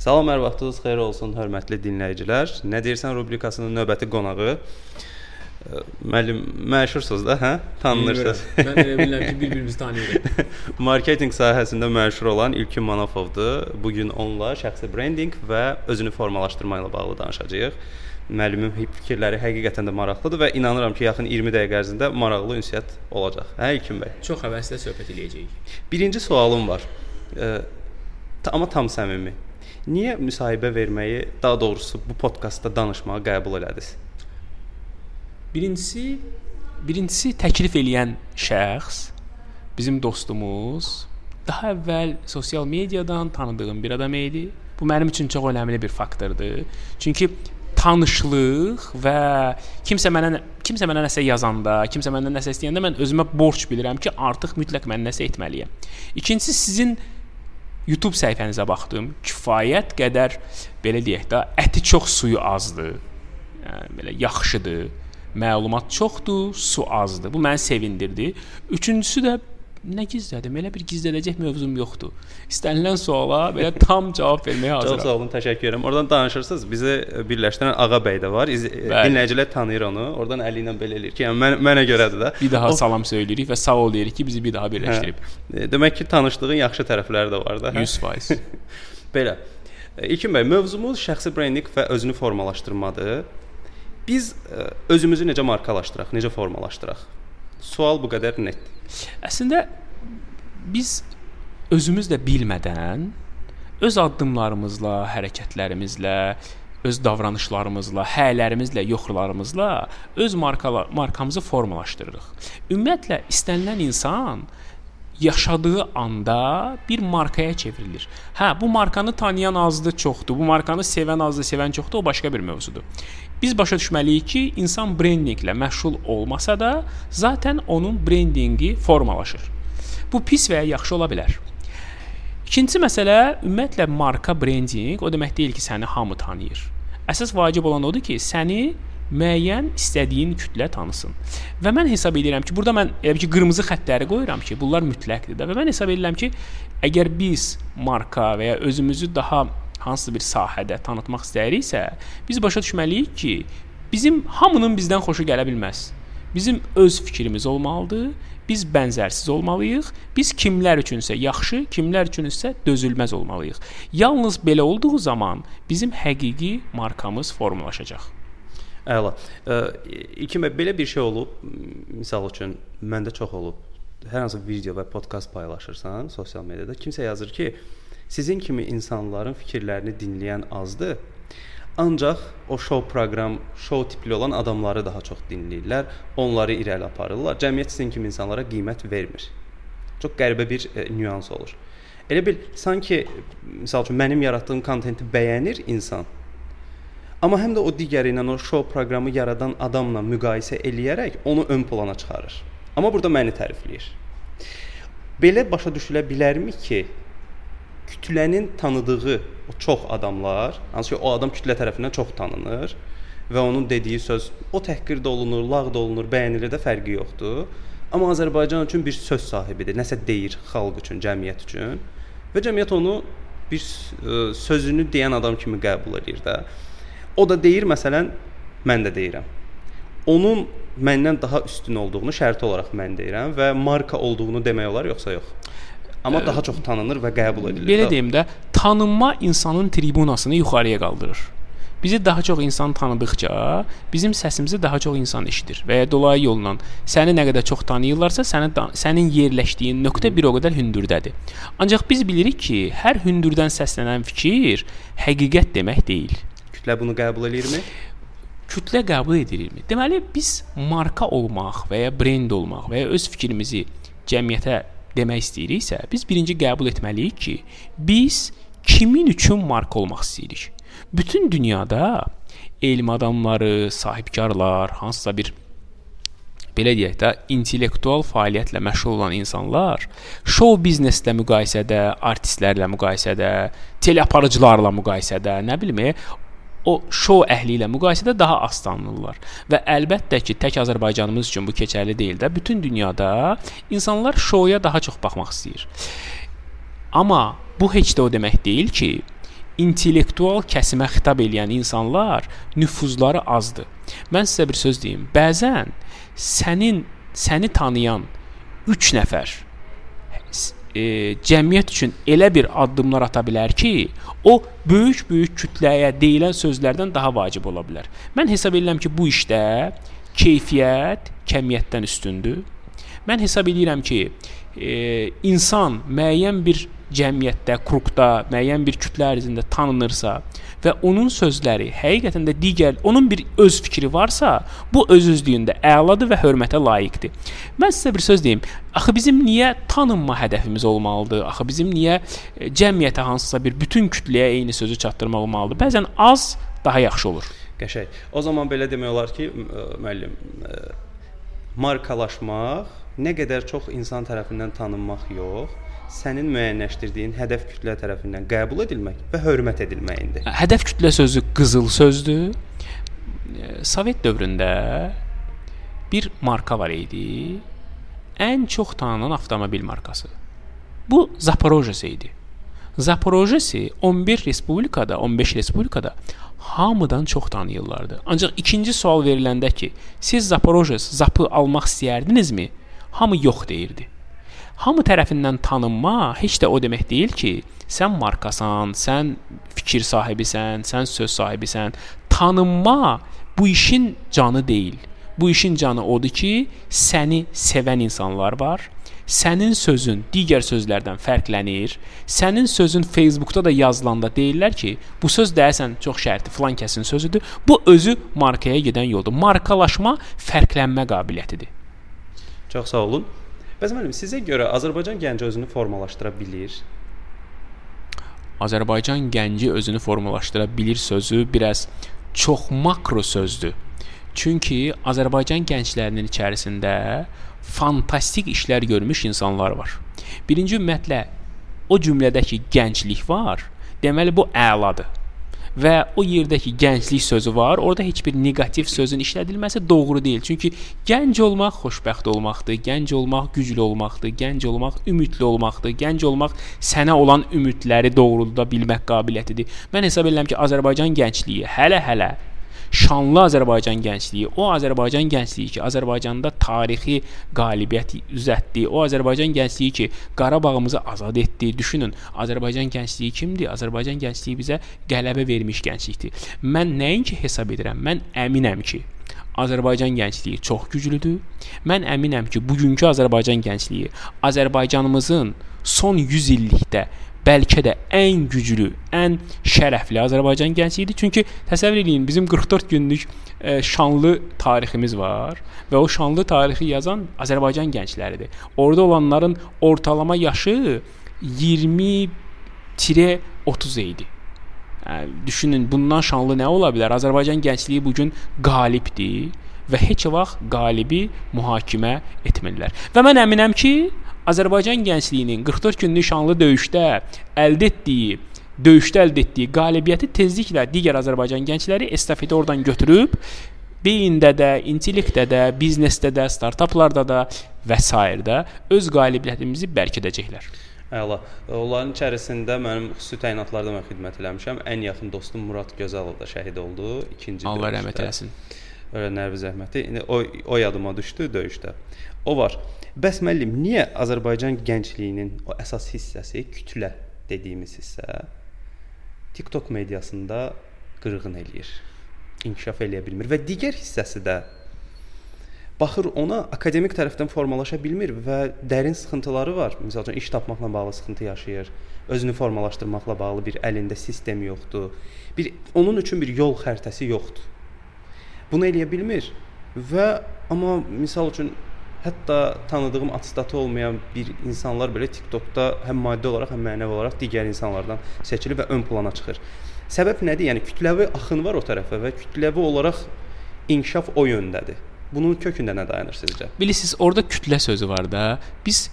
Salam, hər vaxtınız xeyir olsun, hörmətli dinləyicilər. Nə deyirsən rubrikasının növbəti qonağı müəllim məşhursunuz da, hə? Tanınırsınız. Mən elə bilirəm ki, bir-birimizi tanıyırıq. Marketinq sahəsində məşhur olan İlkin Manafovdur. Bu gün onunla şəxsi brendinq və özünü formalaşdırma ilə bağlı danışacağıq. Müəllimin fikirləri həqiqətən də maraqlıdır və inanıram ki, yaxın 20 dəqiqə ərzində maraqlı ünsiyyət olacaq. Hə İlkin bəy? Çox həvəslə söhbət eləyəcəyik. Birinci sualım var. E, amma tam səmimi. Niyə müsahibə verməyi, daha doğrusu bu podkastda danışmağı qəbul elədiniz? Birincisi, birincisi təklif eləyən şəxs bizim dostumuz daha əvvəl sosial mediadan tanıdığım bir adam idi. Bu mənim üçün çox önəmli bir faktordur. Çünki tanışlıq və kimsə mənə kimsə mənə nəsə yazanda, kimsə məndən nəsə istəyəndə mən özümə borc bilirəm ki, artıq mütləq mən nəsə etməliyəm. İkincisi sizin YouTube səhifənizə baxdım. Kifayət qədər belə deyək də, əti çox, suyu azdır. Yəni belə yaxşıdır. Məlumat çoxdur, su azdır. Bu məni sevindirdi. Üçüncüsü də nə gizlədim? Elə bir gizlədəcək mövzum yoxdur. İstənilən suala belə tam cavab verməyə hazıram. Çox sağ olun, təşəkkür edirəm. Oradan danışırsınız. Bizi birləşdirən Ağa bəy də var. İz, dinləyicilər tanıyır onu. Oradan əli ilə belə eləyir ki, yəni mən, mənə görədir də. Bir daha o, salam söyləyirik və sağ ol deyirik ki, bizi bir daha birləşdirib. Hə, demək ki, tanışlığın yaxşı tərəfləri də var da. 100%. belə. İlkin bəy, mövzumuz şəxsi brendinq və özünü formalaşdırmadır. Biz özümüzü necə markalaşdıraq, necə formalaşdıraq? Sual bu qədər netdir. Əslində biz özümüz də bilmədən öz addımlarımızla, hərəkətlərimizlə, öz davranışlarımızla, həyələrimizlə, yoxlarımızla öz markalar, markamızı formalaşdırırıq. Ümumiyyətlə istənilən insan yaşadığı anda bir markaya çevrilir. Hə, bu markanı tanıyan azdır, çoxdur. Bu markanı sevən azdır, sevən çoxdur, o başqa bir mövzudur. Biz başa düşməliyik ki, insan brendinqlə məşğul olmasa da, zaten onun brendinqi formalaşır. Bu pis və ya yaxşı ola bilər. İkinci məsələ, ümumiyyətlə marka brendinq o demək deyil ki, səni hamı tanıyır. Əsas vacib olan odur ki, səni müəyyən istədiyin kütlə tanısın. Və mən hesab edirəm ki, burada mən elə ki qırmızı xəttləri qoyuram ki, bunlar mütləqdir də və mən hesab edirəm ki, əgər biz marka və ya özümüzü daha hansısa bir sahədə tanıtmaq istəyiriksə, biz başa düşməliyik ki, bizim hamının bizdən xoşu gələ bilməz. Bizim öz fikrimiz olmalıdır. Biz bənzərsiz olmalıyıq. Biz kimlər üçünsə yaxşı, kimlər üçünsə dözülməz olmalıyıq. Yalnız belə olduğu zaman bizim həqiqi markamız formalaşacaq. Əla. İlkin bəy belə bir şey olub, misal üçün məndə çox olub. Hər hansı video və podkast paylaşırsan sosial mediada, kimsə yazır ki, Sizin kimi insanların fikirlərini dinləyən azdır. Ancaq o şou proqram, şou tipli olan adamları daha çox dinləyirlər, onları irəli aparırlar. Cəmiyyət sizin kimi insanlara qiymət vermir. Çox qəribə bir e, nüans olur. Elə bil sanki məsəl üçün mənim yaratdığım kontenti bəyənir insan. Amma həm də o digəri ilə o şou proqramı yaradan adamla müqayisə eləyərək onu ön plana çıxarır. Amma burada məni tərifləyir. Belə başa düşülə bilərmi ki, kütlənin tanıdığı o çox adamlar, hansı ki o adam kütlə tərəfindən çox tanınır və onun dediyi söz o təhqir də olunur, lağ da olunur, bəyənilir də fərqi yoxdur. Amma Azərbaycan üçün bir söz sahibidir. Nəsə deyir xalq üçün, cəmiyyət üçün və cəmiyyət onu bir ə, sözünü deyən adam kimi qəbul edir də. O da deyir məsələn, mən də deyirəm. Onun məndən daha üstün olduğunu şərti olaraq mən deyirəm və marka olduğunu demək olar yoxsa yox? Amma daha çox tanınır və qəbul edilir. Belə deyim də, tanınma insanın tribunasını yuxarıya qaldırır. Bizi daha çox insan tanıdıqca bizim səsimizi daha çox insan eşidir və ya dolayı yolla səni nə qədər çox tanıyırlarsa, sənin sənin yerləşdiyin nöqtə bir o qədər hündürdədir. Ancaq biz bilirik ki, hər hündürdən səslənən fikir həqiqət demək deyil. Kütlə bunu qəbul eləyirmi? Kütlə qəbul edirmi? Deməli biz marka olmaq və ya brend olmaq və ya öz fikrimizi cəmiyyətə demək istəyiriksə, biz birinci qəbul etməliyik ki, biz kimin üçün marka olmaq istəyirik? Bütün dünyada elm adamları, sahibkarlar, hansısa bir belə deyək də, intellektual fəaliyyətlə məşğul olan insanlar şou bizneslə müqayisədə, artistlərlə müqayisədə, teleaparıcılarla müqayisədə, nə bilim, o şou əhli ilə müqayisədə daha az tanınırlar. Və əlbəttə ki, tək Azərbaycanımız üçün bu keçərli deyil də. Bütün dünyada insanlar şouya daha çox baxmaq istəyir. Amma bu heç də o demək deyil ki, intellektual kəsimə xitab edən insanlar nüfuzları azdır. Mən sizə bir söz deyim. Bəzən sənin səni tanıyan 3 nəfər e, cəmiyyət üçün elə bir addımlar ata bilər ki, o böyük-böyük kütləyə deyilən sözlərdən daha vacib ola bilər. Mən hesab edirəm ki, bu işdə keyfiyyət kəmiyyətdən üstündür. Mən hesab edirəm ki, e, insan müəyyən bir cəmiyyətdə, qrupda, müəyyən bir kütlə ərzində tanınırsa və onun sözləri həqiqətən də digər onun bir öz fikri varsa, bu öz-özlüyündə əladır və hörmətə layiqdir. Mən sizə bir söz deyim. Axı bizim niyə tanınma hədəfimiz olmalıdır? Axı bizim niyə e, cəmiyyətə hansısa bir bütün kütləyə eyni sözü çatdırmaq olmalıdır? Bəzən az daha yaxşı olur. Qəşəng. O zaman belə demək olar ki, müəllim, markalaşmaq nə qədər çox insan tərəfindən tanınmaq yox, sənin müəyyənləşdirdiyin hədəf kütlə tərəfindən qəbul edilmək və hörmət edilməkdir. Hədəf kütlə sözü qızıl sözdür. Sovet dövründə bir marka var idi. Ən çox tanınan avtomobil markası. Bu Zaporojets idi. Zaporojesi 11 respublikada, 15 respublikada hamıdan çox tanıyırlardı. Ancaq ikinci sual veriləndə ki, siz Zaporojes zapı almaq istəyərdinizmi? Hamı yox deyirdi. Hamı tərəfindən tanınma heç də o demək deyil ki, sən markasan, sən fikir sahibisən, sən söz sahibisən. Tanınma bu işin canı deyil. Bu işin canı odur ki, səni sevən insanlar var. Sənin sözün digər sözlərdən fərqlənir. Sənin sözün Facebookda da yazılanda deyirlər ki, bu söz deyəsən çox şərti filan kəsin sözüdür. Bu özü markaya gedən yoldur. Markalaşma fərqlənmə qabiliyyətidir. Çox sağ olun. Bəs müəllim, sizə görə Azərbaycan gənci özünü formalaşdıra bilir? Azərbaycan gənci özünü formalaşdıra bilir sözü biraz çox makro sözdür. Çünki Azərbaycan gənclərinin içərisində fantastik işlər görmüş insanlar var. Birinci ümumiyyətlə o cümlədəki gənclik var. Deməli bu əladır və o yerdəki gənclik sözü var. Orada heç bir neqativ sözün işlədilməsi doğru deyil. Çünki gənc olmaq xoşbəxt olmaqdır, gənc olmaq güclü olmaqdır, gənc olmaq ümidli olmaqdır, gənc olmaq sənə olan ümidləri doğrulda bilmək qabiliyyətidir. Mən hesab edirəm ki, Azərbaycan gəncliyi hələ-hələ şanlı Azərbaycan gəncliyi, o Azərbaycan gəncliyi ki, Azərbaycanda tarixi qalibiyyət üzətdi, o Azərbaycan gəncliyi ki, Qarabağımızı azad etdi. Düşünün, Azərbaycan gəncliyi kimdir? Azərbaycan gəncliyi bizə qələbə vermiş gənclikdir. Mən nəinki hesab edirəm, mən əminəm ki, Azərbaycan gəncliyi çox güclüdür. Mən əminəm ki, bugünkü Azərbaycan gəncliyi Azərbaycanımızın son 100 illikdə bəlkə də ən güclü, ən şərəfli Azərbaycan gəncliyidir. Çünki təsəvvür eləyin, bizim 44 günlük e, şanlı tariximiz var və o şanlı tarixi yazan Azərbaycan gəncləridir. Orada olanların ortalama yaşı 20-30 idi. Yəni düşünün, bundan şanlı nə ola bilər? Azərbaycan gəncliyi bu gün qalibdir və heç vaxt qalibi mühakimə etmirlər. Və mən əminəm ki, Azərbaycan gəncliyinin 44 günlük şanlı döyüşdə əldə etdiyi döyüşdə əldə etdiyi qalibiyyəti tezliklə digər Azərbaycan gəncləri estafeti oradan götürüb beyində də, intellektdə də, biznesdə də, startaplarda da və s. də öz qalibiyyətimizi bərkidəcəklər. Əla. Onların içərisində mənim xüsusi təyinatlarda mən xidmət eləmişəm. Ən yaxın dostum Murad Gözəlov da şəhid oldu ikinci döyüşdə. Allah rəhmət eləsin. Nərvi zəhməti. İndi o o yadıma düşdü döyüşdə. O var. Bəs müəllim, niyə Azərbaycan gəncliyinin o əsas hissəsi, kütlə dediyimiz hissə TikTok mediasında qırğın eləyir? İnkişaf eləyə bilmir və digər hissəsi də baxır ona akademik tərəfdən formalaşa bilmir və dərin sıxıntıları var. Məsələn, iş tapmaqla bağlı sıxıntı yaşayır. Özünü formalaşdırmaqla bağlı bir əlində sistem yoxdur. Bir onun üçün bir yol xəritəsi yoxdur. Bunu eləyə bilmir və amma misal üçün Hətta tanıdığım atstatı olmayan bir insanlar belə TikTokda həm maddi olaraq, həm mənəvi olaraq digər insanlardan seçilir və ön plana çıxır. Səbəb nədir? Yəni kütləvi axın var o tərəfə və kütləvi olaraq inkişaf o yöndədir. Bunun kökündə nə dayanır sizcə? Bilirsiniz, orada kütlə sözü var da. Biz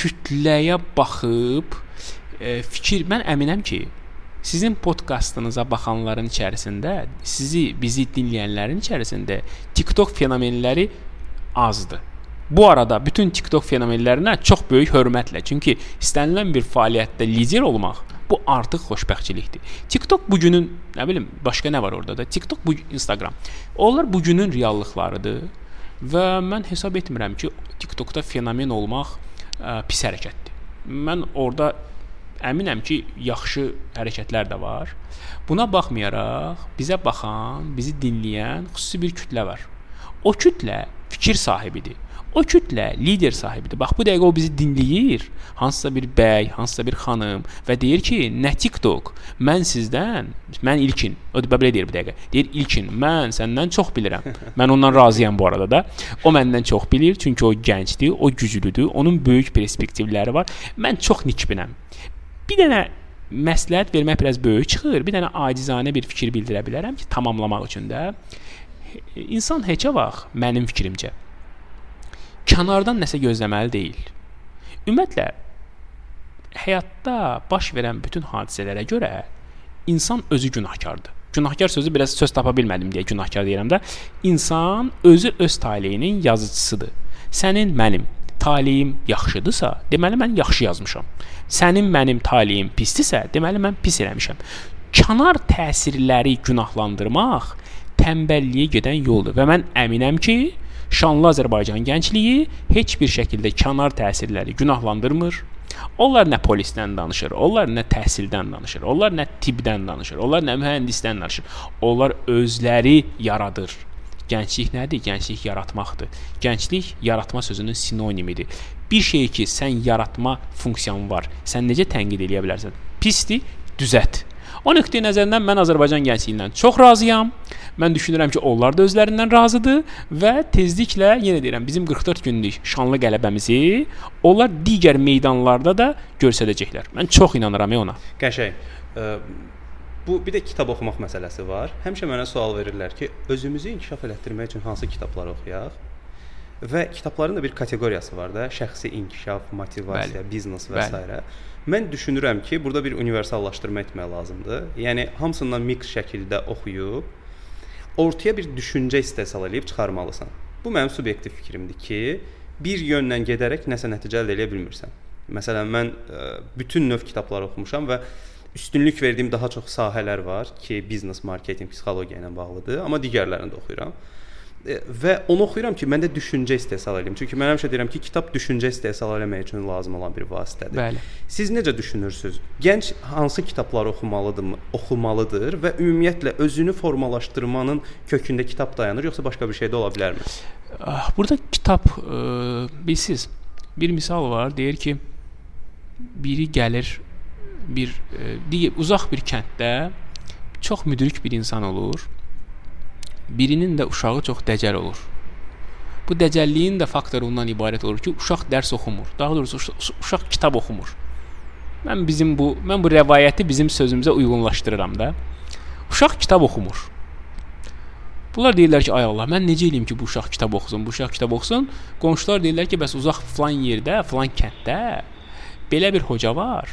kütləyə baxıb e, fikir mən əminəm ki, sizin podkastınıza baxanların içərisində, sizi bizi dinləyənlərin içərisində TikTok fenomenləri azdır. Bu arada bütün TikTok fenomenlərinə çox böyük hörmətlə, çünki istənilən bir fəaliyyətdə lider olmaq Bu artıq xoşbəxtçilikdir. TikTok bu günün, nə bilim, başqa nə var orada da? TikTok bu Instagram. Onlar bu günün reallıqlarıdır və mən hesab etmirəm ki, TikTokda fenomen olmaq ə, pis hərəkətdir. Mən orada əminəm ki, yaxşı hərəkətlər də var. Buna baxmayaraq bizə baxan, bizi dinləyən xüsusi bir kütlə var. O kütlə fikir sahibidir. O kütlə lider sahibidir. Bax bu dəqiqə o bizi dinləyir. Hansısa bir bəy, hansısa bir xanım və deyir ki, nə TikTok, mən sizdən, mən ilkin, o da belə deyir bu dəqiqə. Deyir ilkin, mən səndən çox bilirəm. Mən ondan razıyam bu arada da. O məndən çox bilir, çünki o gəncdir, o güclüdür, onun böyük perspektivləri var. Mən çox nikbinəm. Bir dənə məsləhət vermək biraz böyük çıxır. Bir dənə acizanə bir fikir bildirə bilərəm ki, tamamlamaq üçün də insan heçə vaxt mənim fikrimcə kənardan nəsə gözləməli deyil. Ümumiyyətlə həyatda baş verən bütün hadisələrə görə insan özü günahkardır. Günahkar sözü biraz söz tapa bilmədim deyə günahkar deyirəm də. İnsan özü öz taleyinin yazıcısıdır. Sənin, mənim taleyim yaxşıdırsa, deməli mən yaxşı yazmışam. Sənin, mənim taleyim pisdirsə, deməli mən pis eləmişəm. Kənar təsirləri günahlandırmaq tənbəlliyə gedən yoldur və mən əminəm ki, şanlı Azərbaycan gəncliyi heç bir şəkildə kənar təsirləri günahlandırmır. Onlar nə polisdən danışır, onlar nə təhsildən danışır, onlar nə tibbdən danışır, onlar nə mühəndisdən danışır. Onlar özləri yaradır. Gənclik nədir? Gənclik yaratmaqdır. Gənclik yaratma sözünün sinonimidir. Bir şeyi ki, sən yaratma funksiyan var. Sən necə tənqid edə bilərsən? Pisdir, düzət. O nöqteyi nəzərindən mən Azərbaycan gəncliyindən çox razıyam. Mən düşünürəm ki, onlar da özlərindən razıdır və tezliklə yenə deyirəm, bizim 44 günlük şanlı qələbəmizi onlar digər meydanlarda da göstərəcəklər. Mən çox inanıram ona. Qəşəng. Bu bir də kitab oxumaq məsələsi var. Həmişə mənə sual verirlər ki, özümüzü inkişaf elətdirmək üçün hansı kitablar oxuyaq? Və kitabların da bir kateqoriyası var da, şəxsi inkişaf, motivasiya, Bəli. biznes və s. Mən düşünürəm ki, burada bir universallaşdırma etmək lazımdır. Yəni hamısından mix şəkildə oxuyub ortaya bir düşüncə istehsal edib çıxarmalısan. Bu mənim subyektiv fikrimdir ki, bir yönlə gedərək nəsə nəticə əldə edə bilmirsən. Məsələn, mən e, bütün növ kitablar oxumuşam və üstünlük verdiyim daha çox sahələr var ki, biznes, marketinq, psixologiya ilə bağlıdır, amma digərlərini də oxuyuram. E, və onu oxuyuram ki, məndə düşüncə istehsal edim. Çünki mən həmişə deyirəm ki, kitab düşüncə istehsal etmək üçün lazım olan bir vasitədir. Bəli. Siz necə düşünürsüz? Gənc hansı kitabları oxumalıdır, oxumalıdır və ümumiyyətlə özünü formalaşdırmanın kökündə kitab dayanır, yoxsa başqa bir şey də ola bilərmi? Ah, burada kitab ə, e, bilsiz, bir misal var, deyir ki, biri gəlir bir ə, e, digər uzaq bir kənddə çox müdrik bir insan olur birinin də uşağı çox dəcəl olur. Bu dəcəlliyin də faktoru ondan ibarət olur ki, uşaq dərs oxumur. Daha doğrusu uşaq kitab oxumur. Mən bizim bu mən bu rəvayəti bizim sözümüzə uyğunlaşdırıram da. Uşaq kitab oxumur. Bunlar deyirlər ki, ay Allah, mən necə eləyim ki, bu uşaq kitab oxusun, bu uşaq kitab oxusun? Qonşular deyirlər ki, bəs uzaq falan yerdə, falan kənddə belə bir hoca var.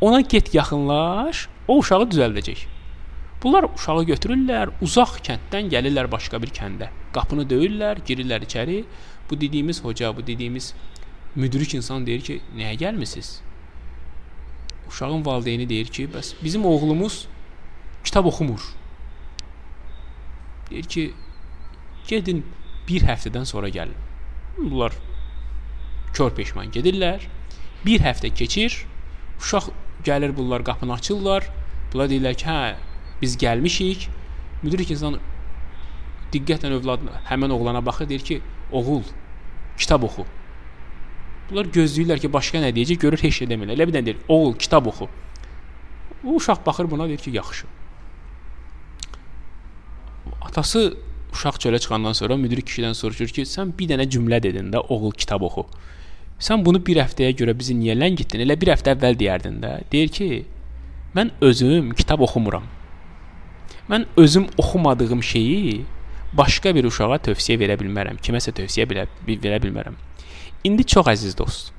Ona get yaxınlaş, o uşağı düzəldəcək. Bunlar uşağı götürürlər, uzaq kənddən gəlirlər başqa bir kəndə. Qapını döyürlər, girirlər içəri. Bu dediyimiz hoca, bu dediyimiz müdrik insan deyir ki, nəyə gəlmisiniz? Uşağın valideyni deyir ki, bəs bizim oğlumuz kitab oxumur. Deyir ki, gedin bir həftədən sonra gəlin. Bunlar kör peşman gedirlər. Bir həftə keçir. Uşaq gəlir, bunlar qapını açırlar. Bunlar deyirlər ki, hə, Biz gəlmişik. Müdrik insan diqqətlə övladına, həmin oğlana baxır, deyir ki, oğul, kitab oxu. Bunlar gözləyirlər ki, başqa nə deyəcək, görür heç nə demirlər. Elə bir dənə deyir, oğul, kitab oxu. O uşaq baxır buna, deyir ki, yaxşı. Atası uşaq çölə çıxandan sonra müdrik kişidən soruşur ki, sən bir dənə cümlə dedin də, oğul kitab oxu. Sən bunu bir həftəyə görə bizi niyə ləngitdin? Elə bir həftə əvvəl deyərdin də. Deyir ki, mən özüm kitab oxumuram. Mən özüm oxumadığım şeyi başqa bir uşağa tövsiyə verə bilmərəm. Kiməsə tövsiyə bilə, verə bilmərəm. İndi çox əziz dost.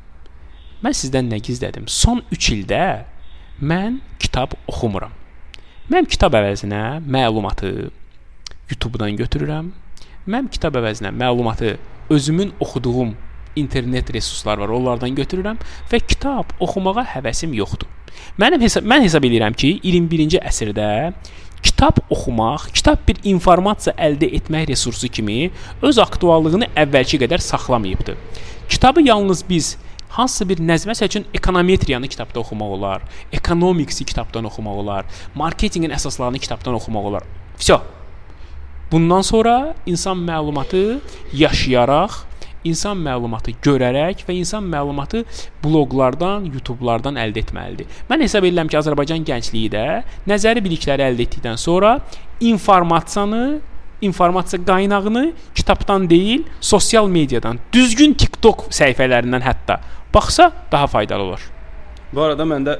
Mən sizdən nə gizlədim? Son 3 ildə mən kitab oxumuram. Mən kitab əvəzinə məlumatı YouTube-dan götürürəm. Mən kitab əvəzinə məlumatı özümün oxuduğum internet resurslar var, onlardan götürürəm və kitab oxumağa həvəsim yoxdur. Mənim hesab mən hesab edirəm ki, 21-ci əsrdə kitab oxumaq, kitab bir informasiya əldə etmək resursu kimi öz aktuallığını əvvəlki qədər saxlamayıbdı. Kitabı yalnız biz hansısa bir nəzmə üçün ekonometriyanı kitabda oxumaq olar, economics-i kitabdan oxumaq olar, marketinqin əsaslarını kitabdan oxumaq olar. Vəsə. Bundan sonra insan məlumatı yaşayaraq, insan məlumatı görərək və insan məlumatı bloqlardan, YouTube-lardan əldə etməlidir. Mən hesab edirəm ki, Azərbaycan gəncliyi də nəzəri bilikləri əldə etdikdən sonra informasiyanı informasiya qaynağını kitabdan deyil, sosial mediadan, düzgün TikTok səhifələrindən hətta baxsa daha faydalı olar. Bu arada məndə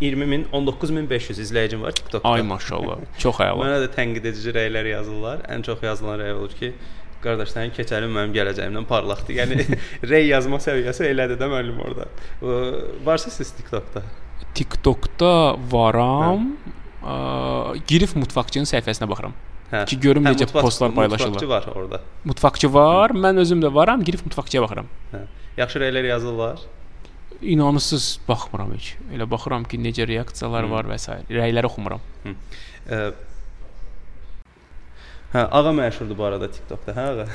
20 min, 19500 izləyicim var TikTokda. Ay maşallah. Çox əla. Mənə də tənqid edici rəylər yazırlar. Ən çox yazılan rəy olur ki, qardaş sənin keçəlin mənim gələcəyimdən parlaqdır. Yəni rey yazma səviyyəsi elədir də müəllim orada. Varsa siz TikTokda? TikTokda varam. Ə, girif mutfaqçının səhifəsinə baxıram. Hə. Ki görüm hə, necə mutfaq, postlar paylaşırlar. Mutfaqçı var orada. Mutfaqçı var. Mən özüm də varam. Girif mutfaqçıya baxıram. Hə. Yaxşı rəylər yazırlar inanırsız baxmıram heç. Elə baxıram ki, necə reaksiyalar Hı. var və s. rəyləri oxumuram. Hı. Ə, Hə, ağa məşhurdur bu arada TikTokda, hə ağa.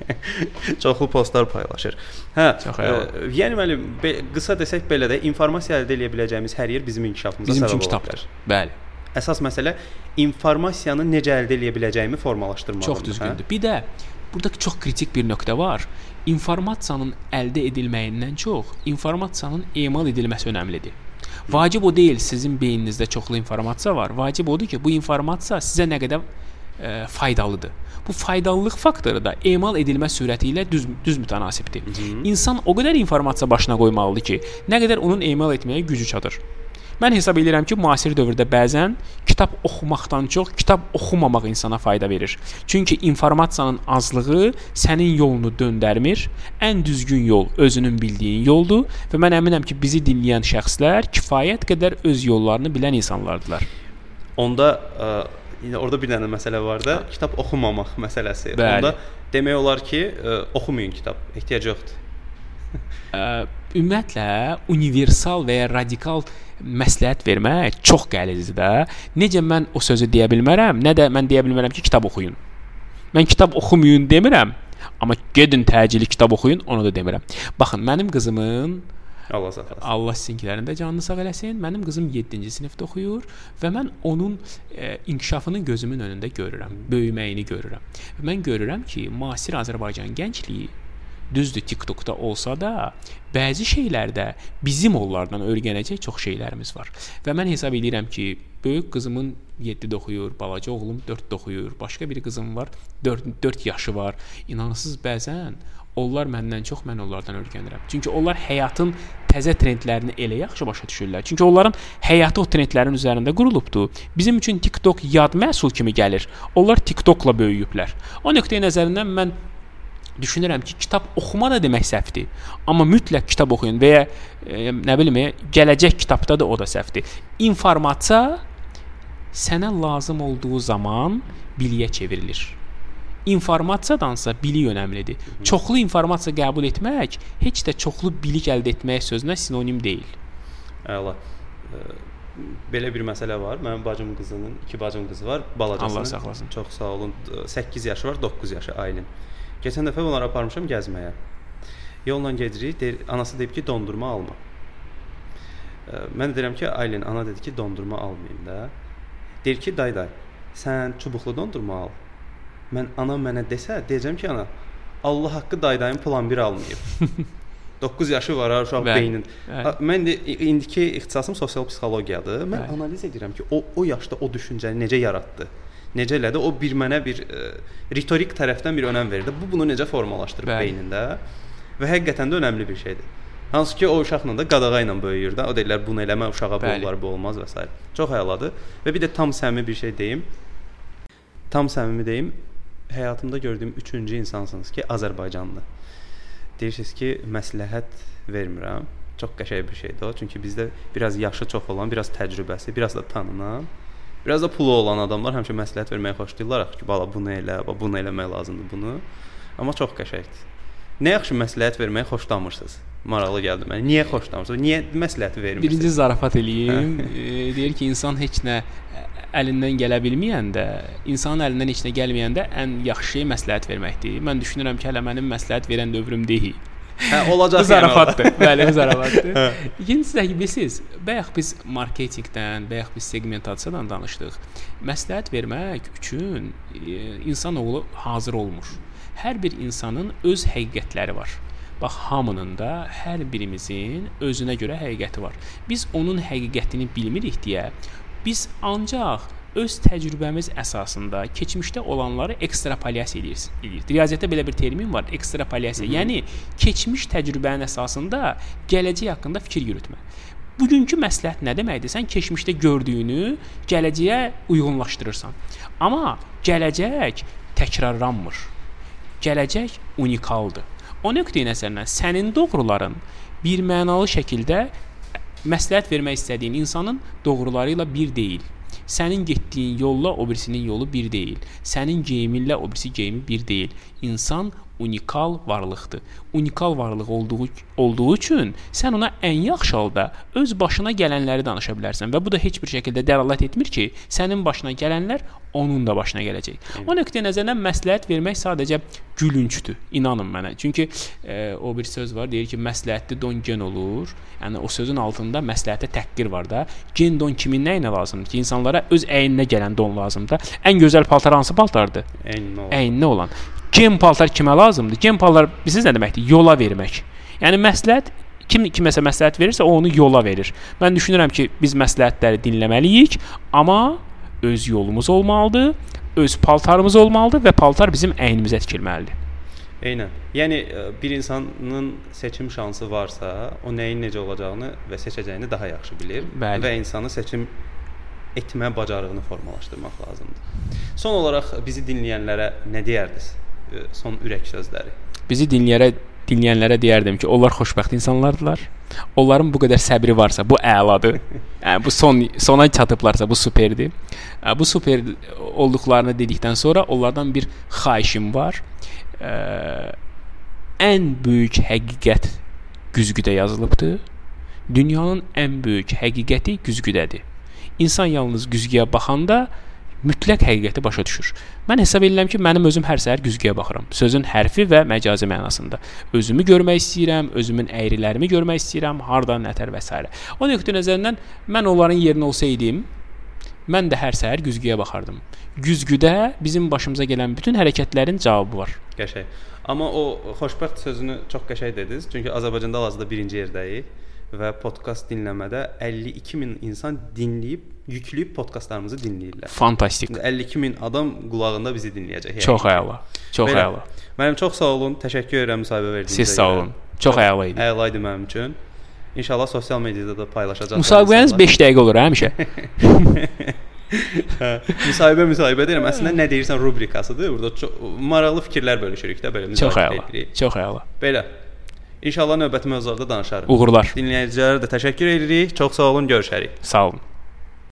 Çoxlu postlar paylaşır. Hə, Çox ə, yəni müəllim, qısa desək belə də informasiya əldə edə biləcəyimiz hər yer bizim inkişafımıza bizim səbəb ola bilər. Bəli. Əsas məsələ informasiyanı necə əldə edə biləcəyimi formalaşdırmaqdır. Çox düzgündür. Hə? Bir də burada çox kritik bir nöqtə var informasiyanın əldə edilməyindən çox informasiyanın emal edilməsi önəmlidir. Vacib o deyil sizin beyninizdə çoxlu informasiya var. Vacib odur ki, bu informasiya sizə nə qədər e, faydalıdır. Bu faydalılıq faktoru da emal edilmə sürəti ilə düz düz mütənasibdir. Hı -hı. İnsan o qədər informasiya başına qoymalıdır ki, nə qədər onun emal etməyə gücü çatır. Mən hesab edirəm ki, müasir dövrdə bəzən kitab oxumaqdan çox kitab oxumamaq insana fayda verir. Çünki informasiyanın azlığı sənin yolunu döndərmir. Ən düzgün yol özünün bildiyin yoldur və mən əminəm ki, bizi dinləyən şəxslər kifayət qədər öz yollarını bilən insanlardılar. Onda ə, indi orada bir dənə məsələ var da, kitab oxumamaq məsələsi. Bəli. Onda demək olar ki, ə, oxumayın kitab, ehtiyac yoxdur. Ə, ümumiyyətlə universal və ya radikal məsləhət vermək çox qəlizdir də. Necə mən o sözü deyə bilmərəm, nə də mən deyə bilmərəm ki, kitab oxuyun. Mən kitab oxumayın demirəm, amma gedin təcili kitab oxuyun, onu da demirəm. Baxın, mənim qızımın Allah saxlasın. Allah sizinkilərin də canını sağ eləsin. Mənim qızım 7-ci sinifdə oxuyur və mən onun e, inkişafını gözümün önündə görürəm, böyüməyini görürəm. Və mən görürəm ki, müasir Azərbaycan gəncliyi düzdür TikTokda olsa da bəzi şeylərdə bizim onlardan öyrənəcək çox şeylərimiz var. Və mən hesab edirəm ki, böyük qızımın 7-də oxuyur, balaca oğlum 4-də oxuyur, başqa bir qızım var, 4 4 yaşı var. İnanırsız bəzən onlar məndən çox mən onlardan öyrənirəm. Çünki onlar həyatın təzə trendlərini elə yaxşı başa düşürlər. Çünki onların həyatı o trendlərin üzərində qurulubdu. Bizim üçün TikTok yad məhsul kimi gəlir. Onlar TikTokla böyüyüblər. O nöqteyi nəzərindən mən düşünürəm ki, kitab oxuma da demək səhvdir. Amma mütləq kitab oxuyun və ya e, nə bilim, gələcək kitabda da o da səhvdir. İnformasiya sənə lazım olduğu zaman biliyə çevrilir. İnformasiyadansa bilik önəmlidir. Çoxlu informasiya qəbul etmək heç də çoxlu bilik əldə etmək sözünə sinonim deyil. Əla. Belə bir məsələ var. Mənim bacım qızının, iki bacım qızı var, balacasının. Allah saxlasın. Çox sağ olun. 8 yaşı var, 9 yaşı Aylin. Keçən dəfə onları aparmışam gəzməyə. Yolla gedirik, deyir, anası deyib ki, dondurma alma. Mən deyirəm ki, Aylin, ana dedi ki, dondurma almayım da. Deyir ki, day day, sən çubuqlu dondurma al. Mən ana mənə desə, deyəcəm ki, ana, Allah haqqı daydayın plan 1 almayıb. 9 yaşı var ha uşaq Bəli. beynin. Bəli. Mən də indiki ixtisasım sosial psixologiyadır. Mən Bəli. analiz edirəm ki, o o yaşda o düşüncəni necə yaratdı necə elədi? O bir mənə bir e, ritorik tərəfdən bir önəm verdi. Bu bunu necə formalaşdırıb Bəli. beynində və həqiqətən də önəmli bir şeydir. Hansı ki o uşaqla da qadağa ilə böyüyür da. O deyirlər bunu eləmə uşağa bu olar, bu olmaz və s. Çox əladır. Və bir də tam səmimi bir şey deyim. Tam səmimi deyim. Həyatımda gördüyüm 3-cü insansınız ki, Azərbaycanlı. Deyirsiniz ki, məsləhət vermirəm. Çox qəşəng bir şeydir o. Çünki bizdə biraz yaşı çox olan, biraz təcrübəsi, biraz da tanınan Biraz da pulu olan adamlar həmişə məsləhət verməyi xoşlayırlar axı ki, bala bunu elə, bunu eləmək lazımdır bunu. Amma çox qəşəngdir. Nə yaxşı məsləhət verməyi xoşlamırsınız. Maraqlı gəldi mənə. Niyə xoşlamırsan? Niyə məsləhət vermirsən? Birinci zarafat eləyim. e, deyir ki, insan heç nə əlindən gələ bilməyəndə, insanın əlindən heç nə gəlməyəndə ən yaxşı şey məsləhət verməkdir. Mən düşünürəm ki, hələ mənim məsləhət verən dövrüm deyil. Hə, olacaq. Bu zarafatdır. Bəli, zarafatdır. İkincisi də ki, bilirsiniz, bayaq biz marketinqdən, bayaq biz segmentasiyadan danışdıq. Məsləhət vermək üçün e, insanoğlu hazır olmur. Hər bir insanın öz həqiqətləri var. Bax hamının da hər birimizin özünə görə həqiqəti var. Biz onun həqiqətini bilmirik deyə biz ancaq öz təcrübəmiz əsasında keçmişdə olanları ekstrapolyasiya edirik. Riyaziyyatda belə bir termin var, ekstrapolyasiya. Yəni keçmiş təcrübənin əsasında gələcək haqqında fikir yürütmə. Bugünkü məsləhət nə deməkdir? Sən keçmişdə gördüyünü gələcəyə uyğunlaşdırırsan. Amma gələcək təkrarlanmır. Gələcək unikaldır. O nöqteyi nəzərdən sənin doğruların bir mənalı şəkildə məsləhət vermək istədiyin insanın doğruları ilə bir deyil. Sənin getdiyin yolla o birisinin yolu bir deyil. Sənin geyiminlə o birisi geyimi bir deyil. İnsan unikal varlıqdır. Unikal varlıq olduğu olduğu üçün sən ona ən yaxşı halda öz başına gələnləri danışa bilərsən və bu da heç bir şəkildə dəlalət etmir ki, sənin başına gələnlər onun da başına gələcək. O nöqteyi nəzərdən məsləhət vermək sadəcə gülüncdür. İnanın mənə. Çünki e, o bir söz var, deyir ki, məsləhətli don gen olur. Yəni o sözün altında məsləhətə təhqir var da. Gen don kimin nəyinə lazımdır ki, insanlara öz əyninə gələn don lazımdır. Ən gözəl paltar hansı paltardır? Əyninə olan. Əyninə olan. Gen paltar kimə lazımdır? Gen paltar bilirsiniz nə deməkdir? Yola vermək. Yəni məsləhət kim kiməsə məsləhət verirsə, o onu yola verir. Mən düşünürəm ki, biz məsləhətləri dinləməliyik, amma öz yolumuz olmalıdır, öz paltarımız olmalıdır və paltar bizim əynimizə tikilməlidir. Eynən. Yəni e, bir insanın seçim şansı varsa, o nəyin necə olacağını və seçəcəyini daha yaxşı bilir Bəli. və insanı seçim etmə bacarığını formalaşdırmaq lazımdır. Son olaraq bizi dinləyənlərə nə deyərdiniz? E, Son ürək sözləri. Bizi dinləyərə dinləyənlərə deyərdim ki, onlar xoşbəxt insanlardılar. Onların bu qədər səbri varsa, bu əladır. Yəni bu son sona çatıblarsa, bu superdir. Yəni, Bu super olduqlarını dedikdən sonra onlardan bir xahişim var. Ə, ən böyük həqiqət güzgüdə yazılıbdı. Dünyanın ən böyük həqiqəti güzgüdədir. İnsan yalnız güzgüyə baxanda mütləq həqiqəti başa düşür. Mən hesab edirəm ki, mənim özüm hər səhər güzgüyə baxıram. Sözün hərfi və məcazi mənasında. Özümü görmək istəyirəm, özümün əyrilərimi görmək istəyirəm, hardan nətər və s. O nöqteyi nəzərindən mən onların yerinə olsaydım, mən də hər səhər güzgüyə baxardım. Güzgüdə bizim başımıza gələn bütün hərəkətlərin cavabı var. Qəşəng. Amma o xoşbəxt sözünü çox qəşəng dediniz. Çünki Azərbaycanda hal-hazırda birinci yerdəyik və podkast dinləmədə 52 min insan dinləyib, yükləyib podkastlarımızı dinləyirlər. Fantastik. 52 min adam qulağında bizi dinləyəcək. Çox əla. Çox Belə. əla. Mənim çox sağ olun. Təşəkkür edirəm müsahibə verdiyinizə. Siz sağ görə. olun. Çox əla idi. Əla idi mənim üçün. İnşallah sosial mediada da paylaşacağıq. Müsahibəniz 5 dəqiqə olur hə, həmişə. müsahibə müsahibə deyirəm. Əslində nə deyirsən rubrikasıdır. Burada çox maraqlı fikirlər bölüşürük də belə Çox müzakirə əla. edirik. Çox əla. Belə. İnşallah növbəti mövzularda danışarıq. Uğurlar. Dinləyicilərə də təşəkkür edirik. Çox sağ olun, görüşərik. Sağ olun.